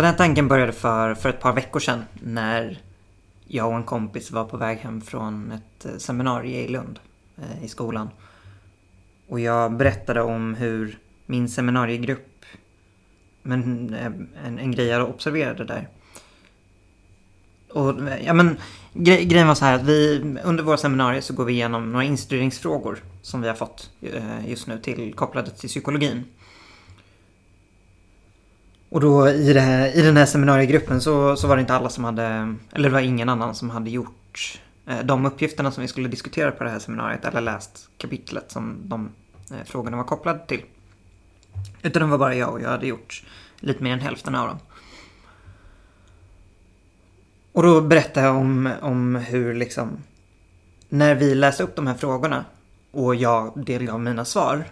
Den här tanken började för, för ett par veckor sedan när jag och en kompis var på väg hem från ett eh, seminarium i Lund eh, i skolan. Och jag berättade om hur min seminariegrupp, men eh, en, en grej jag observerade där. Och eh, ja men gre grejen var så här att vi under våra seminarier så går vi igenom några instuderingsfrågor som vi har fått just nu till kopplade till psykologin. Och då i, det här, i den här seminariegruppen så, så var det inte alla som hade, eller det var ingen annan som hade gjort eh, de uppgifterna som vi skulle diskutera på det här seminariet eller läst kapitlet som de eh, frågorna var kopplade till. Utan det var bara jag och jag hade gjort lite mer än hälften av dem. Och då berättade jag om, om hur liksom när vi läste upp de här frågorna och jag delgav mina svar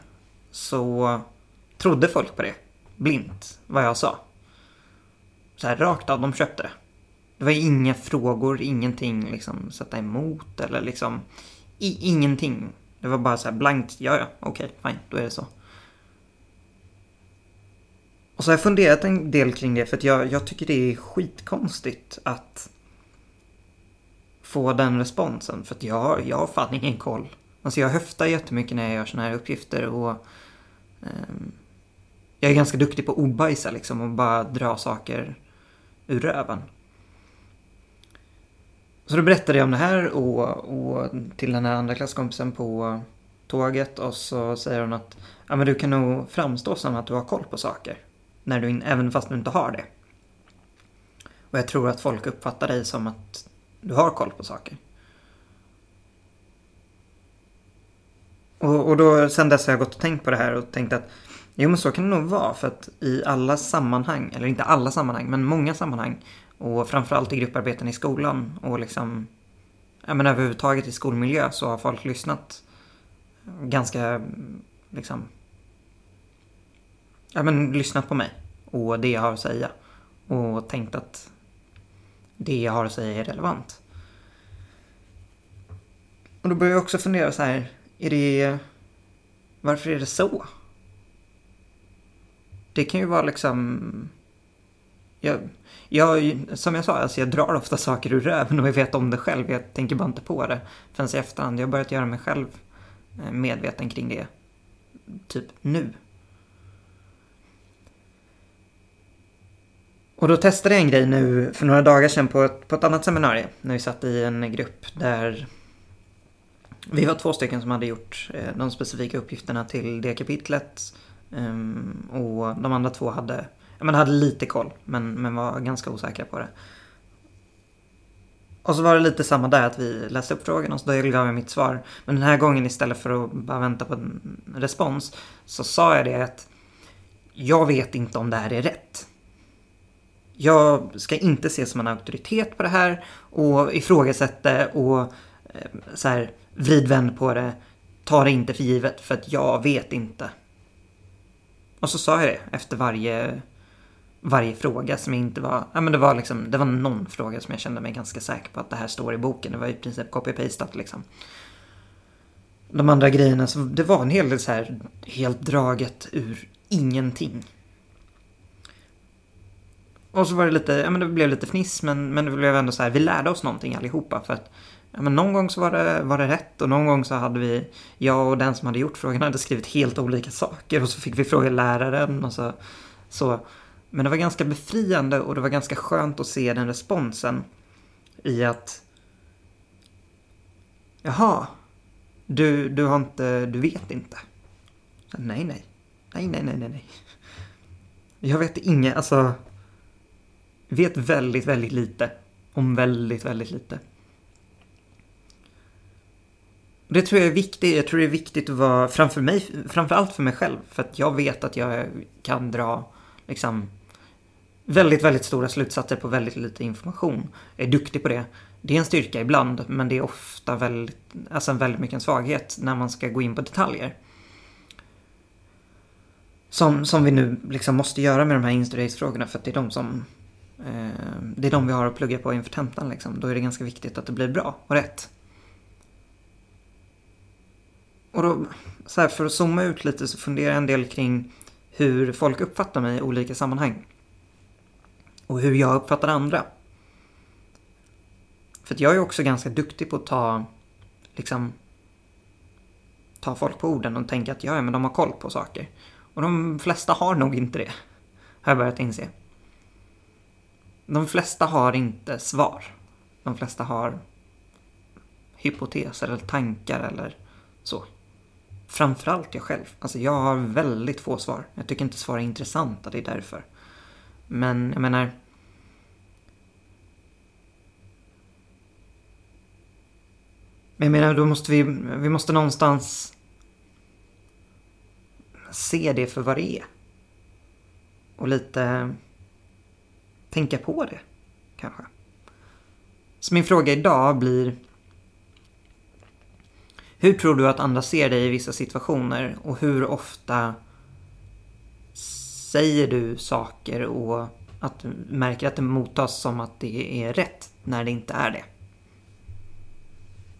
så trodde folk på det blint vad jag sa. Så här rakt av, de köpte det. Det var inga frågor, ingenting liksom sätta emot eller liksom i, ingenting. Det var bara så här blankt, ja ja, okej, okay, fine, då är det så. Och så har jag funderat en del kring det för att jag, jag tycker det är skitkonstigt att få den responsen. För att jag, jag har fan ingen koll. Alltså jag höftar jättemycket när jag gör såna här uppgifter och um, jag är ganska duktig på att ordbajsa liksom och bara dra saker ur röven. Så då berättade jag om det här och, och till den här andra klasskompisen på tåget och så säger hon att ja, men du kan nog framstå som att du har koll på saker. När du även fast du inte har det. Och jag tror att folk uppfattar dig som att du har koll på saker. Och, och då sen dess har jag gått och tänkt på det här och tänkt att Jo men så kan det nog vara för att i alla sammanhang, eller inte alla sammanhang, men många sammanhang och framförallt i grupparbeten i skolan och liksom ja men överhuvudtaget i skolmiljö så har folk lyssnat ganska liksom ja men lyssnat på mig och det jag har att säga och tänkt att det jag har att säga är relevant. Och då börjar jag också fundera så här, är det varför är det så? Det kan ju vara liksom... Jag, jag, som jag sa, alltså jag drar ofta saker ur röven och jag vet om det själv. Jag tänker bara inte på det förrän i efterhand. Jag har börjat göra mig själv eh, medveten kring det. Typ nu. Och då testade jag en grej nu för några dagar sedan på ett, på ett annat seminarium. När vi satt i en grupp där vi var två stycken som hade gjort eh, de specifika uppgifterna till det kapitlet. Um, och de andra två hade, men hade lite koll, men, men var ganska osäkra på det. Och så var det lite samma där, att vi läste upp frågan och så gav jag mitt svar. Men den här gången istället för att bara vänta på en respons så sa jag det att jag vet inte om det här är rätt. Jag ska inte ses som en auktoritet på det här och ifrågasätta och eh, så här vrid på det. Ta det inte för givet för att jag vet inte. Och så sa jag det efter varje, varje fråga som inte var... Ja men det var liksom, det var någon fråga som jag kände mig ganska säker på att det här står i boken. Det var i princip copy-pastat liksom. De andra grejerna, så det var en hel del så här helt draget ur ingenting. Och så var det lite, ja men det blev lite fniss men, men det blev ändå så här, vi lärde oss någonting allihopa för att ja, men någon gång så var det, var det rätt och någon gång så hade vi, jag och den som hade gjort frågan hade skrivit helt olika saker och så fick vi fråga läraren och så. så. Men det var ganska befriande och det var ganska skönt att se den responsen i att Jaha, du, du har inte, du vet inte. Så, nej, nej. Nej, nej, nej, nej, nej. Jag vet inget, alltså. Vet väldigt, väldigt lite. Om väldigt, väldigt lite. Det tror jag är viktigt. Jag tror det är viktigt att vara framför mig, framförallt för mig själv. För att jag vet att jag kan dra liksom väldigt, väldigt stora slutsatser på väldigt lite information. Jag är duktig på det. Det är en styrka ibland, men det är ofta väldigt, alltså väldigt mycket en svaghet när man ska gå in på detaljer. Som, som vi nu liksom måste göra med de här instuderingsfrågorna för att det är de som eh, det är de vi har att plugga på inför tentan liksom. Då är det ganska viktigt att det blir bra och rätt. Och då, så här, för att zooma ut lite så funderar jag en del kring hur folk uppfattar mig i olika sammanhang. Och hur jag uppfattar andra. För att jag är också ganska duktig på att ta, liksom, ta folk på orden och tänka att ja, men de har koll på saker. Och de flesta har nog inte det. Har jag börjat inse. De flesta har inte svar. De flesta har hypoteser eller tankar eller så. Framförallt jag själv. Alltså jag har väldigt få svar. Jag tycker inte svar är intressanta, det är därför. Men jag menar... Men jag menar, då måste vi, vi måste någonstans se det för vad det är. Och lite tänka på det, kanske. Så min fråga idag blir hur tror du att andra ser dig i vissa situationer och hur ofta säger du saker och att du märker att det mottas som att det är rätt när det inte är det?